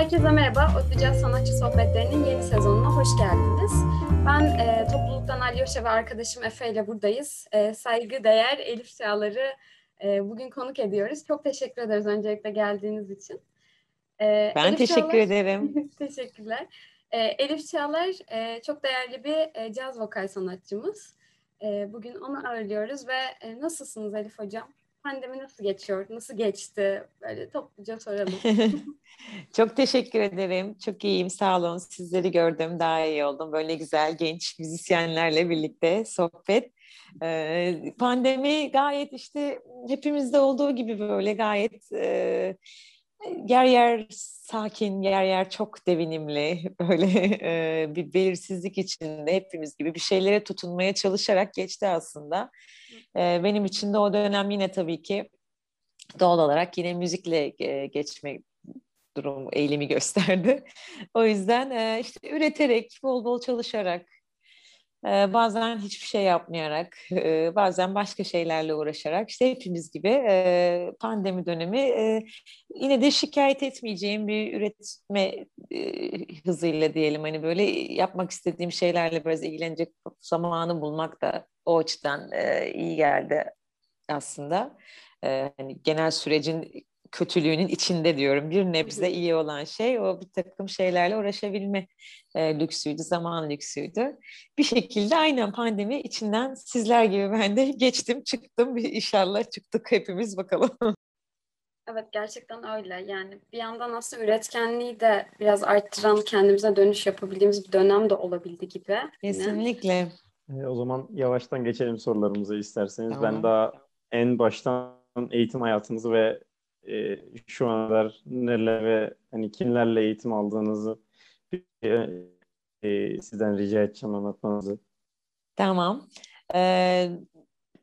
Herkese merhaba, Otlucaz Sanatçı Sohbetleri'nin yeni sezonuna hoş geldiniz. Ben e, topluluktan Alyoşa ve arkadaşım Efe ile buradayız. E, saygı değer Elif Çağlar'ı e, bugün konuk ediyoruz. Çok teşekkür ederiz öncelikle geldiğiniz için. E, ben Elif teşekkür Çağlar, ederim. teşekkürler. E, Elif Çağlar e, çok değerli bir e, caz vokal sanatçımız. E, bugün onu ağırlıyoruz ve e, nasılsınız Elif Hocam? Pandemi nasıl geçiyor? Nasıl geçti? Böyle topluca soralım. Çok teşekkür ederim. Çok iyiyim. Sağ olun. Sizleri gördüm. Daha iyi oldum. Böyle güzel genç müzisyenlerle birlikte sohbet. Ee, pandemi gayet işte hepimizde olduğu gibi böyle gayet e, yer yer sakin, yer yer çok devinimli, böyle e, bir belirsizlik içinde hepimiz gibi bir şeylere tutunmaya çalışarak geçti aslında. E, benim için de o dönem yine tabii ki doğal olarak yine müzikle e, geçme durum eğilimi gösterdi. o yüzden e, işte üreterek, bol bol çalışarak, bazen hiçbir şey yapmayarak, bazen başka şeylerle uğraşarak işte hepimiz gibi pandemi dönemi yine de şikayet etmeyeceğim bir üretme hızıyla diyelim hani böyle yapmak istediğim şeylerle biraz ilgilenecek zamanı bulmak da o açıdan iyi geldi aslında. Hani genel sürecin kötülüğünün içinde diyorum. Bir nebze iyi olan şey o bir takım şeylerle uğraşabilme e, lüksüydü, zaman lüksüydü. Bir şekilde aynen pandemi içinden sizler gibi ben de geçtim, çıktım. Bir inşallah çıktık hepimiz bakalım. Evet gerçekten öyle. Yani bir yandan aslında üretkenliği de biraz arttıran, kendimize dönüş yapabildiğimiz bir dönem de olabildi gibi. Kesinlikle. E, o zaman yavaştan geçelim sorularımıza isterseniz. Tamam. Ben daha en baştan eğitim hayatınızı ve e, şu ana kadar neler ve hani kimlerle eğitim aldığınızı e, e, sizden rica edeceğim anlatmanızı. Tamam. Ee,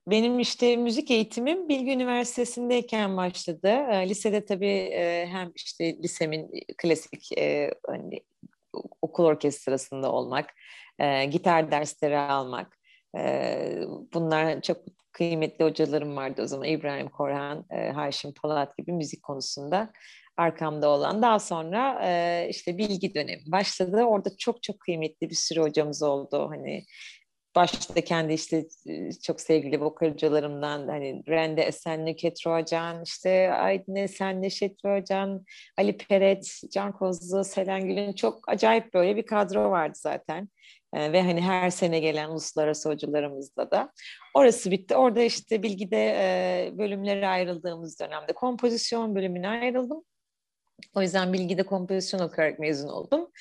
benim işte müzik eğitimim Bilgi Üniversitesi'ndeyken başladı. E, lisede tabii e, hem işte lisemin klasik e, hani, okul orkestrasında olmak, e, gitar dersleri almak, bunlar çok kıymetli hocalarım vardı o zaman. İbrahim Korhan, e, Haşim Palat gibi müzik konusunda arkamda olan. Daha sonra e, işte bilgi dönemi başladı. Orada çok çok kıymetli bir sürü hocamız oldu. Hani başta kendi işte e, çok sevgili vokal hocalarımdan hani Rende Esen, Nüket Roğacan, işte Aydın Esen, Neşet Roğacan, Ali Peret, Can Kozlu, Selen Gül'ün çok acayip böyle bir kadro vardı zaten. Ee, ve hani her sene gelen uluslararası hocalarımızla da. Orası bitti. Orada işte bilgide e, bölümlere ayrıldığımız dönemde kompozisyon bölümüne ayrıldım. O yüzden bilgide kompozisyon okuyarak mezun oldum.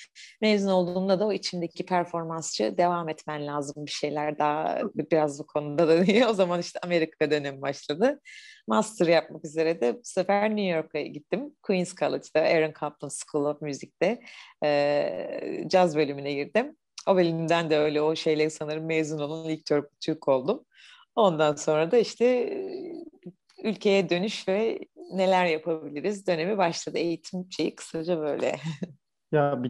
Mezun olduğumda da o içimdeki performansçı devam etmen lazım bir şeyler daha biraz bu konuda da o zaman işte Amerika dönemi başladı. Master yapmak üzere de bu sefer New York'a gittim. Queen's College'da Aaron Kaplan School of Music'te e, caz bölümüne girdim. O bölümden de öyle o şeyle sanırım mezun olun ilk Türk oldum. Ondan sonra da işte ülkeye dönüş ve neler yapabiliriz dönemi başladı. Eğitim şeyi kısaca böyle. ya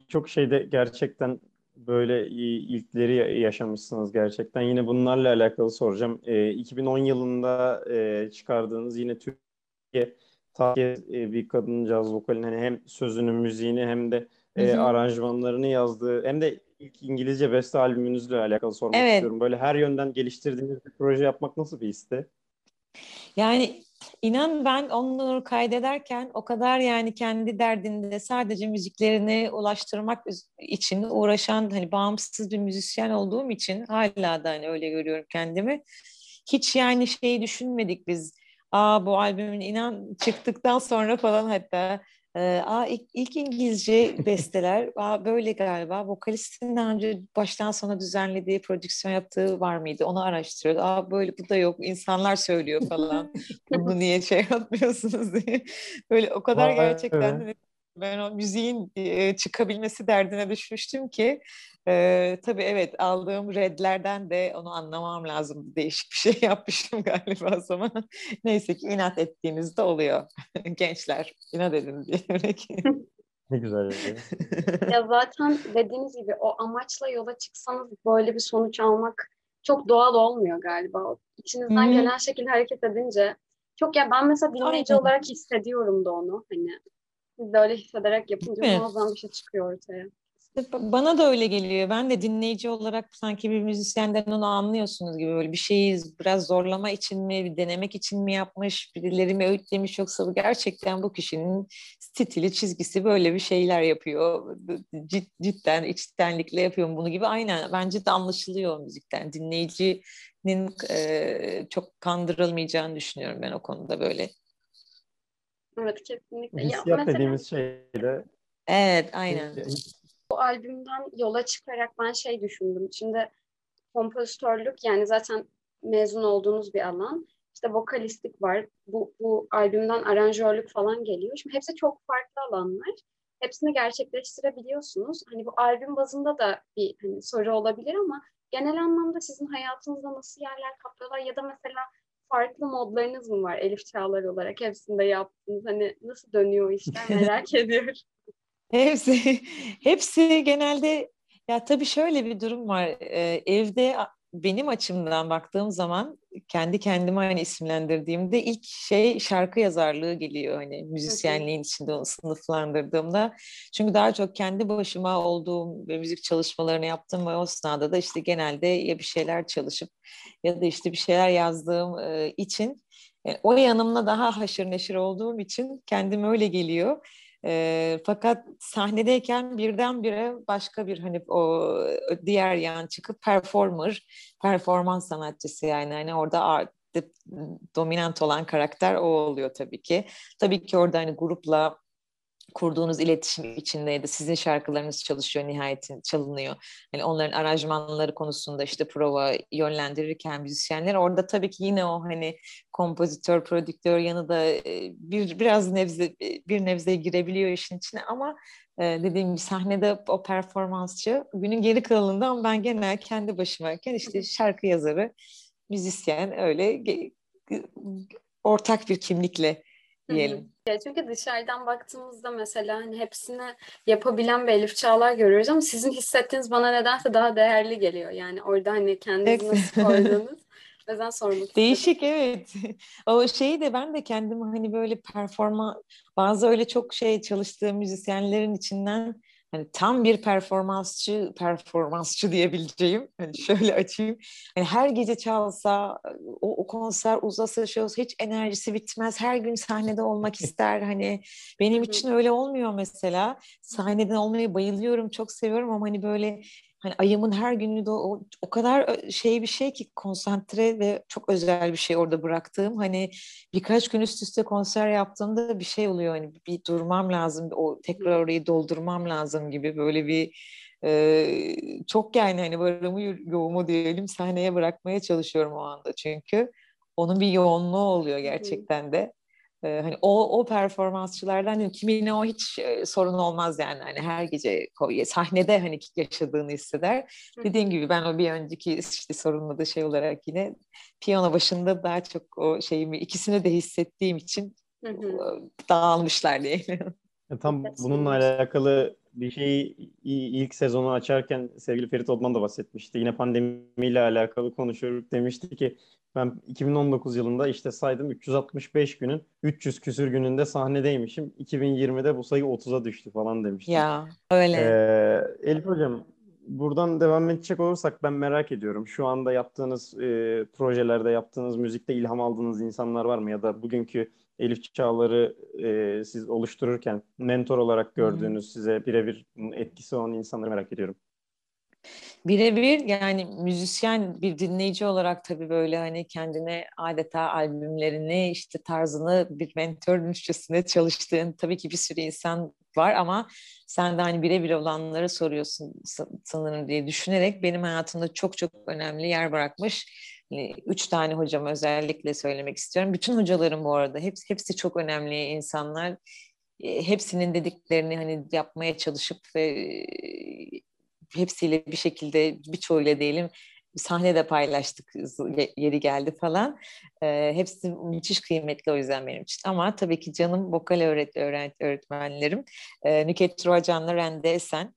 birçok şeyde gerçekten böyle ilkleri yaşamışsınız gerçekten. Yine bunlarla alakalı soracağım. E, 2010 yılında e, çıkardığınız yine Türkiye tarihi e, bir kadın caz vokalinin hani hem sözünü, müziğini hem de e, aranjmanlarını yazdığı hem de ilk İngilizce beste albümünüzle alakalı sormak evet. istiyorum. Böyle her yönden geliştirdiğiniz bir proje yapmak nasıl bir histi? Yani inan ben onları kaydederken o kadar yani kendi derdinde sadece müziklerini ulaştırmak için uğraşan hani bağımsız bir müzisyen olduğum için hala da hani öyle görüyorum kendimi. Hiç yani şeyi düşünmedik biz. Aa bu albümün inan çıktıktan sonra falan hatta ee, aa, ilk, ilk İngilizce besteler aa, böyle galiba. Vokalistin daha önce baştan sona düzenlediği, prodüksiyon yaptığı var mıydı? Onu araştırıyordu. Aa, böyle bu da yok. İnsanlar söylüyor falan. Bunu niye şey yapmıyorsunuz diye. Böyle o kadar gerçekten evet ben o müziğin e, çıkabilmesi derdine düşmüştüm ki e, tabii evet aldığım redlerden de onu anlamam lazım. Değişik bir şey yapmışım galiba o zaman. Neyse ki inat ettiğinizde oluyor. Gençler inat edin diyerek. Ne güzel. ya zaten dediğiniz gibi o amaçla yola çıksanız böyle bir sonuç almak çok doğal olmuyor galiba. İçinizden hmm. gelen şekilde hareket edince çok ya ben mesela dinleyici Aynen. olarak hissediyorum da onu hani Siz de öyle hissederek yapınca muazzam bir şey çıkıyor ortaya. Bana da öyle geliyor. Ben de dinleyici olarak sanki bir müzisyenden onu anlıyorsunuz gibi böyle bir şeyi biraz zorlama için mi, bir denemek için mi yapmış, birileri mi öğütlemiş yoksa bu gerçekten bu kişinin stili, çizgisi böyle bir şeyler yapıyor. Cid, cidden içtenlikle yapıyorum bunu gibi. Aynen bence de anlaşılıyor müzikten. Dinleyicinin e, çok kandırılmayacağını düşünüyorum ben o konuda böyle. Evet kesinlikle. Hissiyat ya, mesela... dediğimiz şey de Evet aynen bu albümden yola çıkarak ben şey düşündüm. Şimdi kompozitörlük yani zaten mezun olduğunuz bir alan. İşte vokalistlik var. Bu, bu albümden aranjörlük falan geliyor. Şimdi hepsi çok farklı alanlar. Hepsini gerçekleştirebiliyorsunuz. Hani bu albüm bazında da bir hani soru olabilir ama genel anlamda sizin hayatınızda nasıl yerler kaplıyorlar ya da mesela farklı modlarınız mı var Elif Çağlar olarak hepsinde yaptınız? Hani nasıl dönüyor işler merak ediyorum. Hepsi, hepsi genelde ya tabii şöyle bir durum var. Ee, evde benim açımdan baktığım zaman kendi kendime hani isimlendirdiğimde ilk şey şarkı yazarlığı geliyor hani müzisyenliğin içinde onu sınıflandırdığımda. Çünkü daha çok kendi başıma olduğum ve müzik çalışmalarını yaptığım ve o sırada da işte genelde ya bir şeyler çalışıp ya da işte bir şeyler yazdığım için yani o yanımla daha haşır neşir olduğum için kendim öyle geliyor. E, fakat sahnedeyken birdenbire başka bir hani o diğer yan çıkıp performer, performans sanatçısı yani hani orada dominant olan karakter o oluyor tabii ki. Tabii ki orada hani grupla kurduğunuz iletişim içindeydi. Sizin şarkılarınız çalışıyor nihayetin çalınıyor. Hani onların aranjmanları konusunda işte prova yönlendirirken müzisyenler orada tabii ki yine o hani kompozitör, prodüktör yanı da bir biraz nebze bir nebze girebiliyor işin içine ama dediğim gibi sahnede o performansçı günün geri kalanından ben genel kendi başımayken işte şarkı yazarı, müzisyen öyle ortak bir kimlikle diyelim. Ya çünkü dışarıdan baktığımızda mesela hani hepsini yapabilen bir Elif Çağlar görüyoruz ama sizin hissettiğiniz bana nedense daha değerli geliyor. Yani orada hani kendinizi nasıl koydunuz. O yüzden sormak istedim. Değişik evet. O şeyi de ben de kendim hani böyle performa bazı öyle çok şey çalıştığım müzisyenlerin içinden hani tam bir performansçı performansçı diyebileceğim hani şöyle açayım. Hani her gece çalsa o, o konser uzasa şey olsa hiç enerjisi bitmez. Her gün sahnede olmak ister. Hani benim için öyle olmuyor mesela. Sahneden olmayı bayılıyorum çok seviyorum ama hani böyle hani ayımın her günü de o, o kadar şey bir şey ki konsantre ve çok özel bir şey orada bıraktığım. Hani birkaç gün üst üste konser yaptığımda bir şey oluyor hani bir durmam lazım o tekrar orayı doldurmam lazım gibi böyle bir e, çok yani hani varımı yoğumu diyelim sahneye bırakmaya çalışıyorum o anda çünkü. Onun bir yoğunluğu oluyor gerçekten de hani o o performansçılardan değil, kimine o hiç e, sorun olmaz yani hani her gece sahnede hani yaşadığını hisseder. Hı. Dediğim gibi ben o bir önceki işte sorunladığı şey olarak yine piyano başında daha çok o şeyimi ikisini de hissettiğim için hı hı. dağılmışlar diyelim. E, tam bununla alakalı bir şeyi ilk sezonu açarken sevgili Ferit Odman da bahsetmişti. Yine pandemiyle alakalı konuşuyoruz. Demişti ki ben 2019 yılında işte saydım 365 günün 300 küsür gününde sahnedeymişim. 2020'de bu sayı 30'a düştü falan demişti. Ya öyle. Ee, Elif Hocam buradan devam edecek olursak ben merak ediyorum. Şu anda yaptığınız e, projelerde yaptığınız müzikte ilham aldığınız insanlar var mı? Ya da bugünkü Elif Çağlar'ı e, siz oluştururken mentor olarak gördüğünüz, hmm. size birebir etkisi olan insanları merak ediyorum. Birebir yani müzisyen bir dinleyici olarak tabii böyle hani kendine adeta albümlerini işte tarzını bir mentörmüşçesine çalıştığın tabii ki bir sürü insan var ama sen de hani birebir olanları soruyorsun sanırım diye düşünerek benim hayatımda çok çok önemli yer bırakmış hani üç tane hocam özellikle söylemek istiyorum. Bütün hocalarım bu arada hepsi, hepsi çok önemli insanlar. Hepsinin dediklerini hani yapmaya çalışıp ve hepsiyle bir şekilde birçoğuyla diyelim sahnede paylaştık yeri geldi falan. E, hepsi müthiş kıymetli o yüzden benim için. Ama tabii ki canım vokal öğret öğret öğretmenlerim. E, Nüket Ruacan'la Rende Esen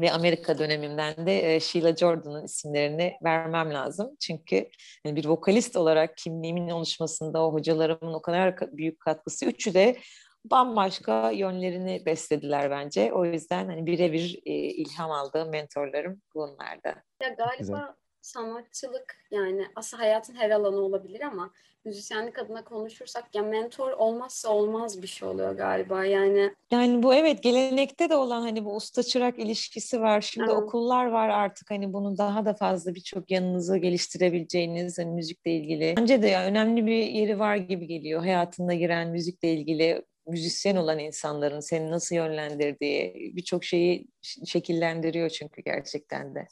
ve Amerika dönemimden de e, Sheila Jordan'ın isimlerini vermem lazım. Çünkü yani bir vokalist olarak kimliğimin oluşmasında o hocalarımın o kadar büyük katkısı. Üçü de bambaşka yönlerini beslediler bence. O yüzden hani birebir e, ilham aldığım mentorlarım bunlarda. Ya galiba Güzel. sanatçılık yani aslında hayatın her alanı olabilir ama müzisyenlik adına konuşursak ya mentor olmazsa olmaz bir şey oluyor galiba yani. Yani bu evet gelenekte de olan hani bu usta çırak ilişkisi var. Şimdi evet. okullar var artık hani bunu daha da fazla birçok yanınızı geliştirebileceğiniz hani müzikle ilgili. Bence de ya önemli bir yeri var gibi geliyor hayatında giren müzikle ilgili müzisyen olan insanların seni nasıl yönlendirdiği birçok şeyi şekillendiriyor çünkü gerçekten de.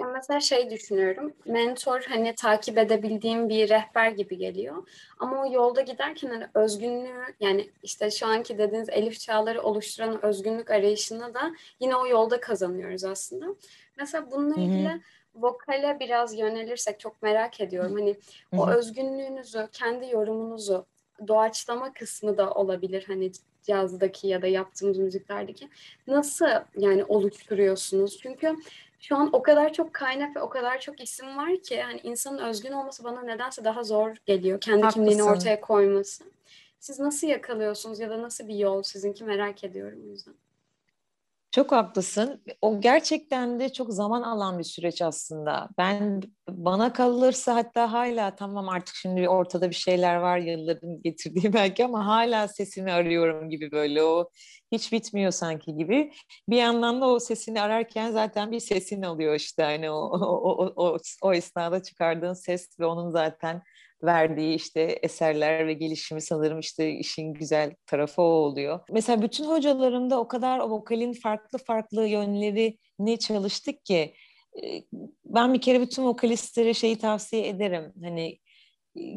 Ya mesela şey düşünüyorum, mentor hani takip edebildiğim bir rehber gibi geliyor. Ama o yolda giderken hani özgünlüğü yani işte şu anki dediğiniz Elif Çağları oluşturan özgünlük arayışında da yine o yolda kazanıyoruz aslında. Mesela bununla ilgili Hı-hı. vokale biraz yönelirsek çok merak ediyorum. Hani Hı-hı. o özgünlüğünüzü, kendi yorumunuzu doğaçlama kısmı da olabilir hani cazdaki ya da yaptığımız müziklerdeki. Nasıl yani oluşturuyorsunuz? Çünkü şu an o kadar çok kaynak ve o kadar çok isim var ki yani insanın özgün olması bana nedense daha zor geliyor. Kendi Haklısın. kimliğini ortaya koyması. Siz nasıl yakalıyorsunuz ya da nasıl bir yol sizinki merak ediyorum o yüzden. Çok haklısın. O gerçekten de çok zaman alan bir süreç aslında. Ben bana kalırsa hatta hala tamam artık şimdi ortada bir şeyler var yılların getirdiği belki ama hala sesimi arıyorum gibi böyle o hiç bitmiyor sanki gibi. Bir yandan da o sesini ararken zaten bir sesin oluyor işte hani o o, o, o, o esnada çıkardığın ses ve onun zaten verdiği işte eserler ve gelişimi sanırım işte işin güzel tarafı o oluyor. Mesela bütün hocalarımda o kadar o vokalin farklı farklı yönleri ne çalıştık ki ben bir kere bütün vokalistlere şeyi tavsiye ederim. Hani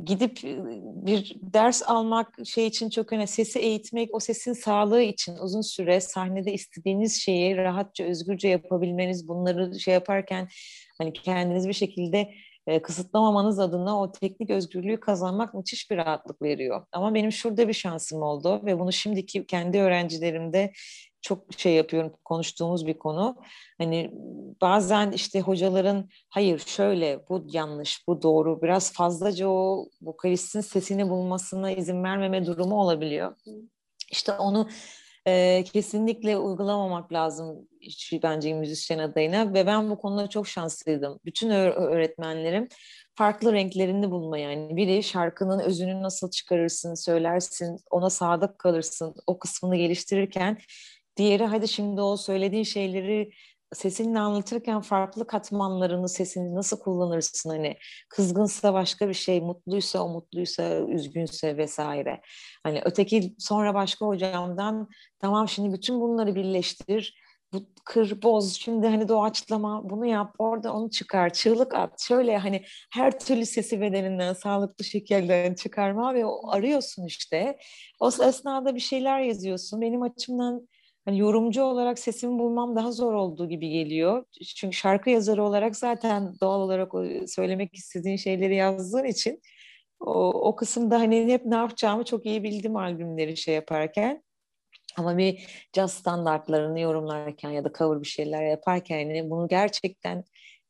gidip bir ders almak şey için çok önemli. Sesi eğitmek, o sesin sağlığı için uzun süre sahnede istediğiniz şeyi rahatça, özgürce yapabilmeniz, bunları şey yaparken hani kendiniz bir şekilde e, kısıtlamamanız adına o teknik özgürlüğü kazanmak müthiş bir rahatlık veriyor. Ama benim şurada bir şansım oldu ve bunu şimdiki kendi öğrencilerimde çok şey yapıyorum konuştuğumuz bir konu. Hani bazen işte hocaların hayır şöyle bu yanlış bu doğru biraz fazlaca o vokalistin sesini bulmasına izin vermeme durumu olabiliyor. İşte onu e, kesinlikle uygulamamak lazım bence müzisyen adayına ve ben bu konuda çok şanslıydım. Bütün öğretmenlerim farklı renklerini bulma yani. Biri şarkının özünü nasıl çıkarırsın, söylersin, ona sadık kalırsın, o kısmını geliştirirken diğeri hadi şimdi o söylediğin şeyleri sesinle anlatırken farklı katmanlarını sesini nasıl kullanırsın hani kızgınsa başka bir şey mutluysa o mutluysa üzgünse vesaire hani öteki sonra başka hocamdan tamam şimdi bütün bunları birleştir bu kır boz şimdi hani doğaçlama bunu yap orada onu çıkar çığlık at şöyle hani her türlü sesi bedeninden sağlıklı şekilde çıkarma ve o arıyorsun işte o esnada bir şeyler yazıyorsun benim açımdan hani yorumcu olarak sesimi bulmam daha zor olduğu gibi geliyor. Çünkü şarkı yazarı olarak zaten doğal olarak söylemek istediğin şeyleri yazdığın için o, o kısımda hani hep ne yapacağımı çok iyi bildim albümleri şey yaparken. Ama bir caz standartlarını yorumlarken ya da cover bir şeyler yaparken yani bunu gerçekten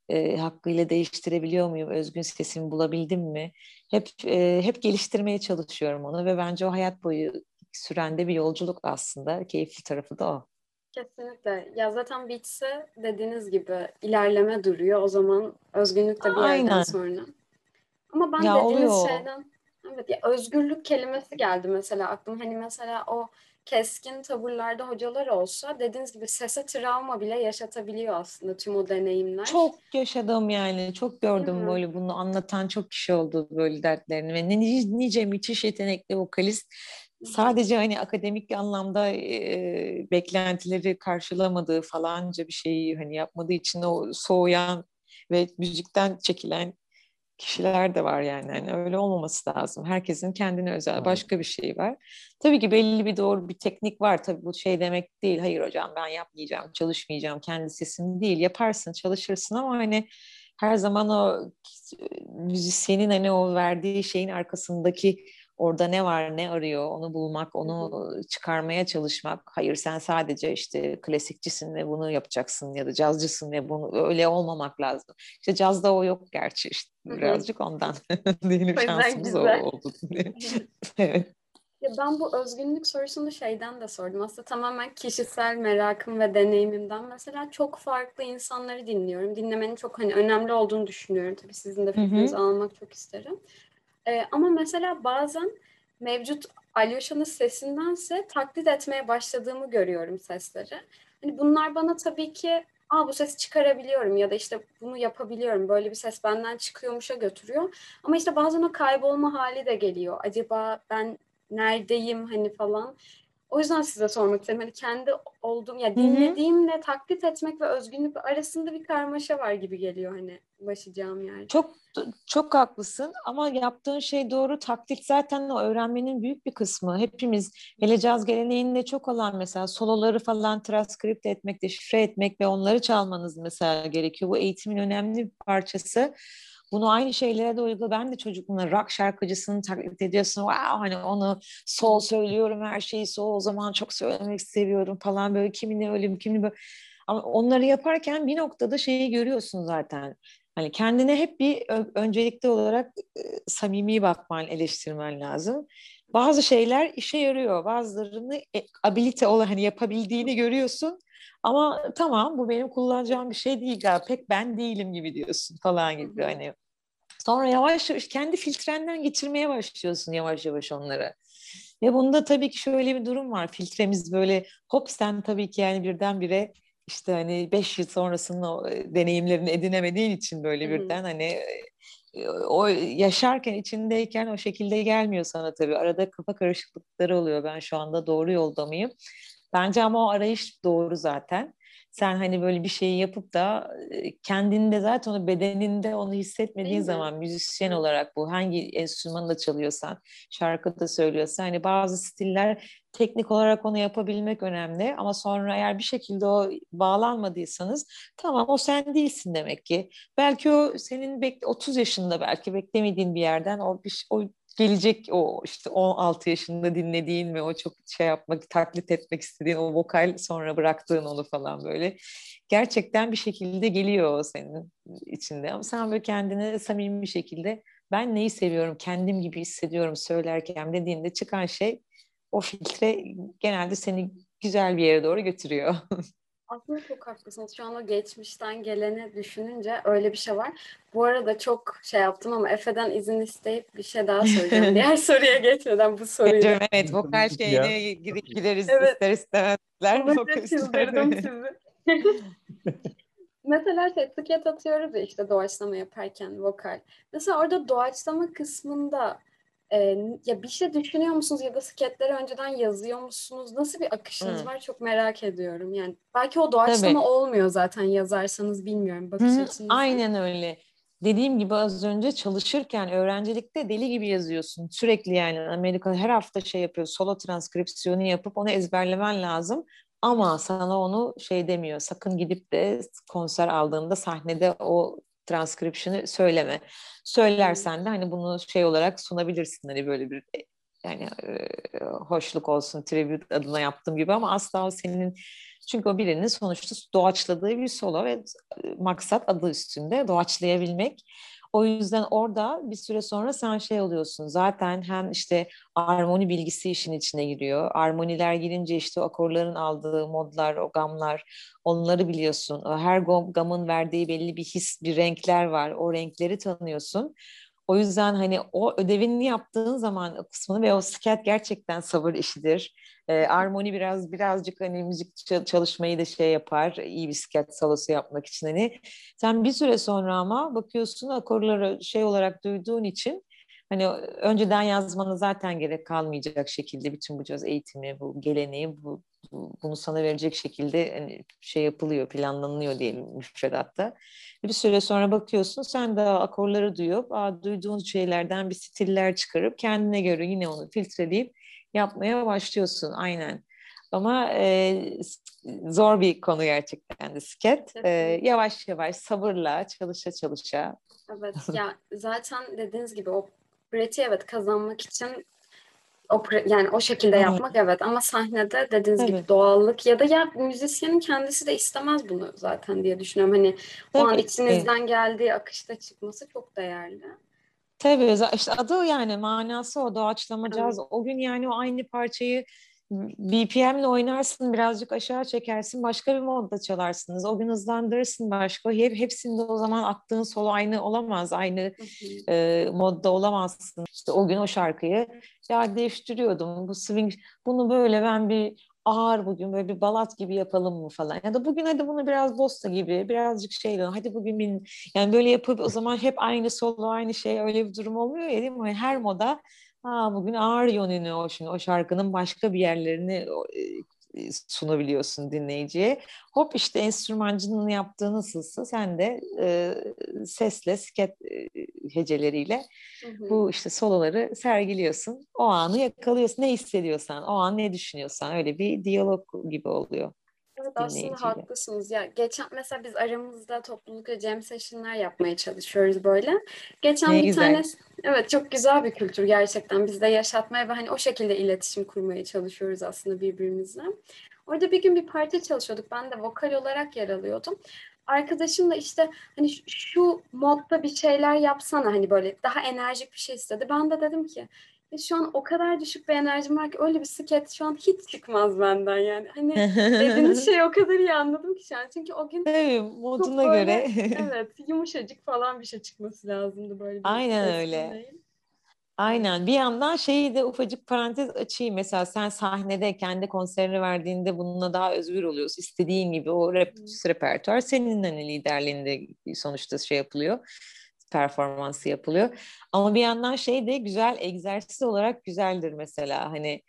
e, hakkıyla değiştirebiliyor muyum? Özgün sesimi bulabildim mi? Hep e, hep geliştirmeye çalışıyorum onu ve bence o hayat boyu sürende bir yolculuk aslında. Keyifli tarafı da o. Kesinlikle. Ya zaten bitse dediğiniz gibi ilerleme duruyor. O zaman özgünlük de bir Aynen. yerden sonra. Ama ben ya dediğiniz oluyor. şeyden evet ya özgürlük kelimesi geldi mesela aklıma. Hani mesela o keskin tavırlarda hocalar olsa dediğiniz gibi sese travma bile yaşatabiliyor aslında tüm o deneyimler. Çok yaşadım yani. Çok gördüm böyle bunu anlatan çok kişi oldu böyle dertlerini ve nice, nice müthiş yetenekli vokalist sadece hani akademik anlamda e, beklentileri karşılamadığı falanca bir şeyi hani yapmadığı için o soğuyan ve müzikten çekilen kişiler de var yani. yani öyle olmaması lazım. Herkesin kendine özel başka bir şey var. Tabii ki belli bir doğru bir teknik var. Tabii bu şey demek değil. Hayır hocam ben yapmayacağım, çalışmayacağım. Kendi sesim değil. Yaparsın, çalışırsın ama hani her zaman o müzisyenin hani o verdiği şeyin arkasındaki orada ne var ne arıyor onu bulmak onu çıkarmaya çalışmak hayır sen sadece işte klasikçisin ve bunu yapacaksın ya da cazcısın ve bunu öyle olmamak lazım işte cazda o yok gerçi işte birazcık ondan diyelim şansımız o oldu evet Ya ben bu özgünlük sorusunu şeyden de sordum. Aslında tamamen kişisel merakım ve deneyimimden. Mesela çok farklı insanları dinliyorum. Dinlemenin çok hani önemli olduğunu düşünüyorum. Tabii sizin de fikrinizi almak çok isterim. Ee, ama mesela bazen mevcut Alyosha'nın sesindense taklit etmeye başladığımı görüyorum sesleri. Hani bunlar bana tabii ki Aa, bu sesi çıkarabiliyorum ya da işte bunu yapabiliyorum. Böyle bir ses benden çıkıyormuşa götürüyor. Ama işte bazen o kaybolma hali de geliyor. Acaba ben neredeyim hani falan. O yüzden size sormak istedim. Hani kendi olduğum ya dinlediğimle Hı-hı. taklit etmek ve özgünlük arasında bir karmaşa var gibi geliyor hani ulaşacağım yer. Çok çok haklısın ama yaptığın şey doğru. Taklit zaten o öğrenmenin büyük bir kısmı. Hepimiz hele caz geleneğinde çok olan mesela soloları falan transkript etmek, deşifre etmek ve onları çalmanız mesela gerekiyor. Bu eğitimin önemli bir parçası. Bunu aynı şeylere de uygula. Ben de çocukluğumda rock şarkıcısını taklit ediyorsun. Wow hani onu sol söylüyorum her şeyi sol o zaman çok söylemek seviyorum falan böyle kimini ölüm kimini böyle. Ama onları yaparken bir noktada şeyi görüyorsun zaten. Hani kendine hep bir öncelikli olarak e, samimi bakman, eleştirmen lazım. Bazı şeyler işe yarıyor. Bazılarını e, abilite olan hani yapabildiğini görüyorsun. Ama tamam bu benim kullanacağım bir şey değil galiba. Pek ben değilim gibi diyorsun falan gibi hani. Sonra yavaş yavaş kendi filtrenden geçirmeye başlıyorsun yavaş yavaş onları. Ve bunda tabii ki şöyle bir durum var. Filtremiz böyle hop sen tabii ki yani birdenbire işte hani beş yıl sonrasında e, deneyimlerini edinemediğin için böyle birden hani e, o yaşarken içindeyken o şekilde gelmiyor sana tabii. Arada kafa karışıklıkları oluyor. Ben şu anda doğru yolda mıyım? Bence ama o arayış doğru zaten. Sen hani böyle bir şeyi yapıp da kendinde zaten onu bedeninde onu hissetmediğin zaman müzisyen olarak bu hangi enstrümanı da çalıyorsan, şarkı da söylüyorsan hani bazı stiller teknik olarak onu yapabilmek önemli ama sonra eğer bir şekilde o bağlanmadıysanız tamam o sen değilsin demek ki. Belki o senin bek 30 yaşında belki beklemediğin bir yerden o bir o gelecek o işte 16 yaşında dinlediğin ve o çok şey yapmak, taklit etmek istediğin o vokal sonra bıraktığın onu falan böyle. Gerçekten bir şekilde geliyor o senin içinde. Ama sen böyle kendine samimi bir şekilde ben neyi seviyorum, kendim gibi hissediyorum söylerken dediğinde çıkan şey o filtre genelde seni güzel bir yere doğru götürüyor. Aslında çok haklısınız. Şu anda geçmişten gelene düşününce öyle bir şey var. Bu arada çok şey yaptım ama Efe'den izin isteyip bir şey daha söyleyeceğim. Diğer soruya geçmeden bu soruyu. Geçiyorum, evet vokal şeyine gireriz evet. ister istemezler. Vokal sizi. Mesela şey etiket atıyoruz ya işte doğaçlama yaparken vokal. Mesela orada doğaçlama kısmında e, ya bir şey düşünüyor musunuz ya da sketleri önceden yazıyor musunuz? Nasıl bir akışınız Hı. var çok merak ediyorum. Yani belki o doğaçlama Tabii. olmuyor zaten yazarsanız bilmiyorum bakış açınızı. Aynen öyle. Dediğim gibi az önce çalışırken öğrencilikte deli gibi yazıyorsun. Sürekli yani Amerika'da her hafta şey yapıyor. Solo transkripsiyonu yapıp onu ezberlemen lazım. Ama sana onu şey demiyor. Sakın gidip de konser aldığında sahnede o transkripsiyonu söyleme. Söylersen de hani bunu şey olarak sunabilirsin hani böyle bir e, yani e, hoşluk olsun tribute adına yaptığım gibi ama asla o senin çünkü o birinin sonuçta doğaçladığı bir solo ve e, maksat adı üstünde doğaçlayabilmek. O yüzden orada bir süre sonra sen şey oluyorsun. Zaten hem işte armoni bilgisi işin içine giriyor. Armoniler girince işte akorların aldığı modlar, o gamlar onları biliyorsun. Her gamın verdiği belli bir his, bir renkler var. O renkleri tanıyorsun. O yüzden hani o ödevini yaptığın zaman kısmını ve o sket gerçekten sabır işidir. E, armoni biraz birazcık hani müzik çalışmayı da şey yapar. iyi bir sket salosu yapmak için hani. Sen bir süre sonra ama bakıyorsun akorları şey olarak duyduğun için hani önceden yazmana zaten gerek kalmayacak şekilde bütün bu caz eğitimi, bu geleneği, bu bunu sana verecek şekilde hani şey yapılıyor, planlanıyor diyelim müfredatta. Bir süre sonra bakıyorsun sen de akorları duyup, aa, duyduğun şeylerden bir stiller çıkarıp kendine göre yine onu filtreleyip yapmaya başlıyorsun aynen. Ama e, zor bir konu gerçekten de sket. E, yavaş yavaş sabırla çalışa çalışa. Evet ya zaten dediğiniz gibi o preti evet kazanmak için o yani o şekilde yapmak evet ama sahnede dediğiniz Tabii. gibi doğallık ya da ya müzisyenin kendisi de istemez bunu zaten diye düşünüyorum. Hani Tabii. o an içinizden geldiği akışta çıkması çok değerli. Tabii işte adı yani manası o doğaçlama caz. O gün yani o aynı parçayı BPM'le oynarsın, birazcık aşağı çekersin, başka bir modda çalarsınız. O gün hızlandırırsın başka. Hep hepsinde o zaman attığın solo aynı olamaz, aynı e, modda olamazsın. İşte o gün o şarkıyı ya değiştiriyordum. Bu swing, bunu böyle ben bir ağır bugün böyle bir balat gibi yapalım mı falan. Ya da bugün hadi bunu biraz bosta gibi, birazcık şeyle hadi bugün bin, yani böyle yapıp o zaman hep aynı solo, aynı şey öyle bir durum olmuyor ya değil mi? Her moda ha bugün ağır yönünü o şimdi o şarkının başka bir yerlerini e, sunabiliyorsun dinleyiciye. Hop işte enstrümancının yaptığı nasılsa sen de e, sesle, sket e, heceleriyle hı hı. bu işte soloları sergiliyorsun. O anı yakalıyorsun. Ne hissediyorsan, o an ne düşünüyorsan öyle bir diyalog gibi oluyor. Evet aslında haklısınız. Ya geçen mesela biz aramızda toplulukla jam session'lar yapmaya çalışıyoruz böyle. Geçen ne bir güzel. tane evet çok güzel bir kültür gerçekten. Biz de yaşatmaya ve hani o şekilde iletişim kurmaya çalışıyoruz aslında birbirimizle. Orada bir gün bir parti çalışıyorduk. Ben de vokal olarak yer alıyordum. Arkadaşım da işte hani şu modda bir şeyler yapsana hani böyle daha enerjik bir şey istedi. Ben de dedim ki ve şu an o kadar düşük bir enerjim var ki öyle bir sket şu an hiç çıkmaz benden yani. Hani dediğiniz şey o kadar iyi anladım ki şu an. Çünkü o gün evet, moduna böyle, göre. evet yumuşacık falan bir şey çıkması lazımdı böyle. Bir Aynen öyle. Değil. Aynen. Bir yandan şeyi de ufacık parantez açayım. Mesela sen sahnede kendi konserini verdiğinde bununla daha özgür oluyorsun. İstediğin gibi o rep repertuar senin hani liderliğinde sonuçta şey yapılıyor performansı yapılıyor. Ama bir yandan şey de güzel egzersiz olarak güzeldir mesela hani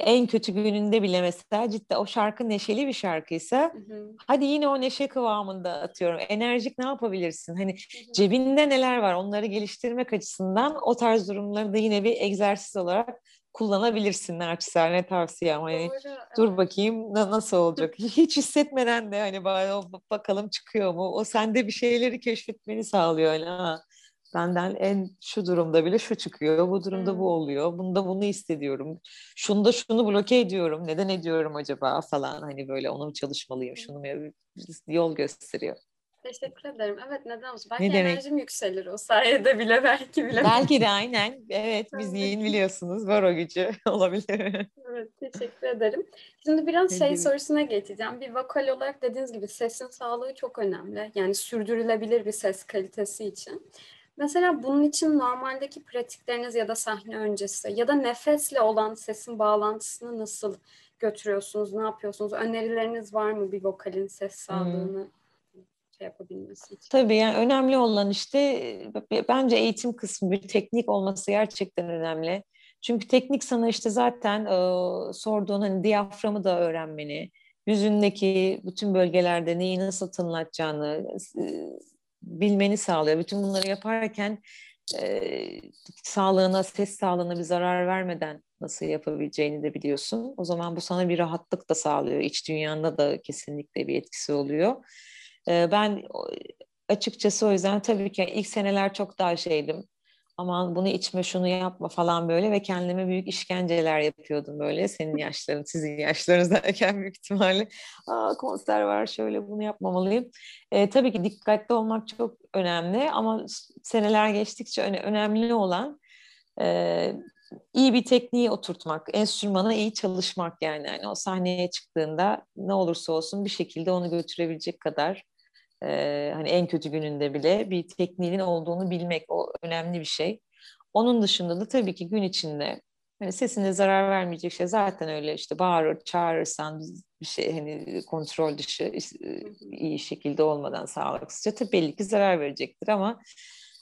en kötü gününde bile mesela cidden o şarkı neşeli bir şarkıysa hı hı. hadi yine o neşe kıvamında atıyorum. Enerjik ne yapabilirsin? Hani hı hı. cebinde neler var onları geliştirmek açısından o tarz durumları da yine bir egzersiz olarak kullanabilirsin naçizane tavsiyem. Hani Doğru, dur evet. bakayım nasıl olacak. Hiç hissetmeden de hani bakalım çıkıyor mu? O sende bir şeyleri keşfetmeni sağlıyor. Yani, ha, benden en şu durumda bile şu çıkıyor. Bu durumda hmm. bu oluyor. Bunda bunu hissediyorum. Şunda şunu bloke ediyorum. Neden ediyorum acaba falan. Hani böyle onu çalışmalıyım. Şunu yol gösteriyor. Teşekkür ederim. Evet neden olsun? Belki ne demek? enerjim yükselir o sayede bile belki bile. Belki de aynen. Evet biz yiyin biliyorsunuz. Var o gücü. Olabilir. evet teşekkür ederim. Şimdi biraz şey sorusuna geçeceğim. Bir vokal olarak dediğiniz gibi sesin sağlığı çok önemli. Yani sürdürülebilir bir ses kalitesi için. Mesela bunun için normaldeki pratikleriniz ya da sahne öncesi ya da nefesle olan sesin bağlantısını nasıl götürüyorsunuz? Ne yapıyorsunuz? Önerileriniz var mı bir vokalin ses sağlığını hmm şey yapabilmesi için. Tabii yani önemli olan işte bence eğitim kısmı bir teknik olması gerçekten önemli. Çünkü teknik sana işte zaten e, sorduğun hani diyaframı da öğrenmeni, yüzündeki bütün bölgelerde neyi nasıl tınlatacağını e, bilmeni sağlıyor. Bütün bunları yaparken e, sağlığına, ses sağlığına bir zarar vermeden nasıl yapabileceğini de biliyorsun. O zaman bu sana bir rahatlık da sağlıyor. İç dünyanda da kesinlikle bir etkisi oluyor. Ben açıkçası o yüzden tabii ki ilk seneler çok daha şeydim. Aman bunu içme şunu yapma falan böyle ve kendime büyük işkenceler yapıyordum böyle. Senin yaşların, sizin yaşlarınızdayken büyük ihtimalle. Aa konser var şöyle bunu yapmamalıyım. E, tabii ki dikkatli olmak çok önemli ama seneler geçtikçe önemli olan e, iyi bir tekniği oturtmak, enstrümana iyi çalışmak yani. yani o sahneye çıktığında ne olursa olsun bir şekilde onu götürebilecek kadar e, hani en kötü gününde bile bir tekniğinin olduğunu bilmek o önemli bir şey. Onun dışında da tabii ki gün içinde hani sesine zarar vermeyecek şey zaten öyle işte bağırır, çağırırsan bir şey hani kontrol dışı iyi şekilde olmadan sağlıksızca tabii belli ki zarar verecektir ama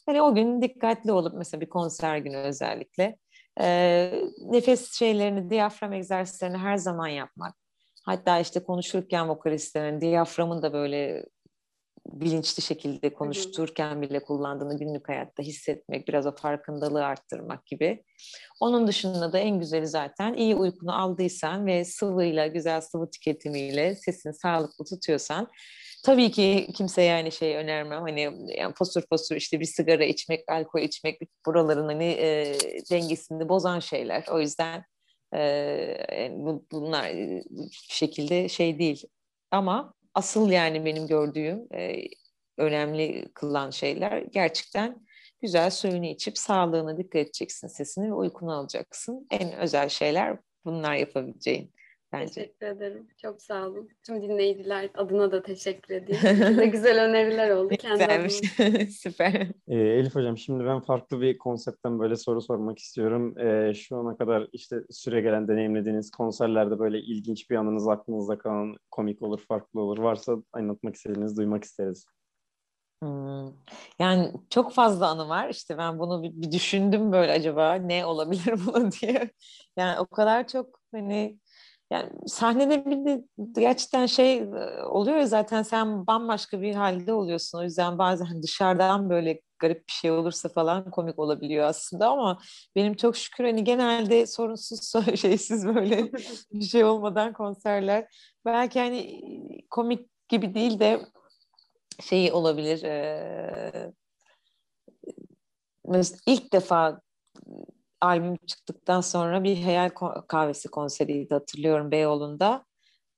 hani o gün dikkatli olup mesela bir konser günü özellikle e, nefes şeylerini, diyafram egzersizlerini her zaman yapmak. Hatta işte konuşurken vokalistlerin diyaframın da böyle bilinçli şekilde konuşturken bile kullandığını günlük hayatta hissetmek, biraz o farkındalığı arttırmak gibi. Onun dışında da en güzeli zaten iyi uykunu aldıysan ve sıvıyla, güzel sıvı tüketimiyle sesini sağlıklı tutuyorsan Tabii ki kimse yani şey önermem hani yani fosur fosur işte bir sigara içmek, alkol içmek buraların hani e, dengesini bozan şeyler. O yüzden e, bunlar bir şekilde şey değil. Ama asıl yani benim gördüğüm e, önemli kılan şeyler gerçekten güzel suyunu içip sağlığına dikkat edeceksin, sesini ve uykunu alacaksın. En özel şeyler bunlar yapabileceğin bence. Teşekkür ederim. Çok sağ olun. Tüm dinleyiciler adına da teşekkür edeyim. Size güzel öneriler oldu. Kendi Güzelmiş. Süper. Ee, Elif Hocam şimdi ben farklı bir konseptten böyle soru sormak istiyorum. Ee, şu ana kadar işte süre gelen deneyimlediğiniz konserlerde böyle ilginç bir anınız aklınızda kalan komik olur, farklı olur. Varsa anlatmak istediğiniz duymak isteriz. Hmm. Yani çok fazla anı var. İşte ben bunu bir, bir düşündüm böyle acaba ne olabilir bunu diye. Yani o kadar çok hani yani sahnede bir de gerçekten şey oluyor ya zaten sen bambaşka bir halde oluyorsun. O yüzden bazen dışarıdan böyle garip bir şey olursa falan komik olabiliyor aslında ama benim çok şükür hani genelde sorunsuz şeysiz böyle bir şey olmadan konserler belki hani komik gibi değil de şey olabilir e, ilk defa albüm çıktıktan sonra bir Hayal Kahvesi konseriydi hatırlıyorum Beyoğlu'nda.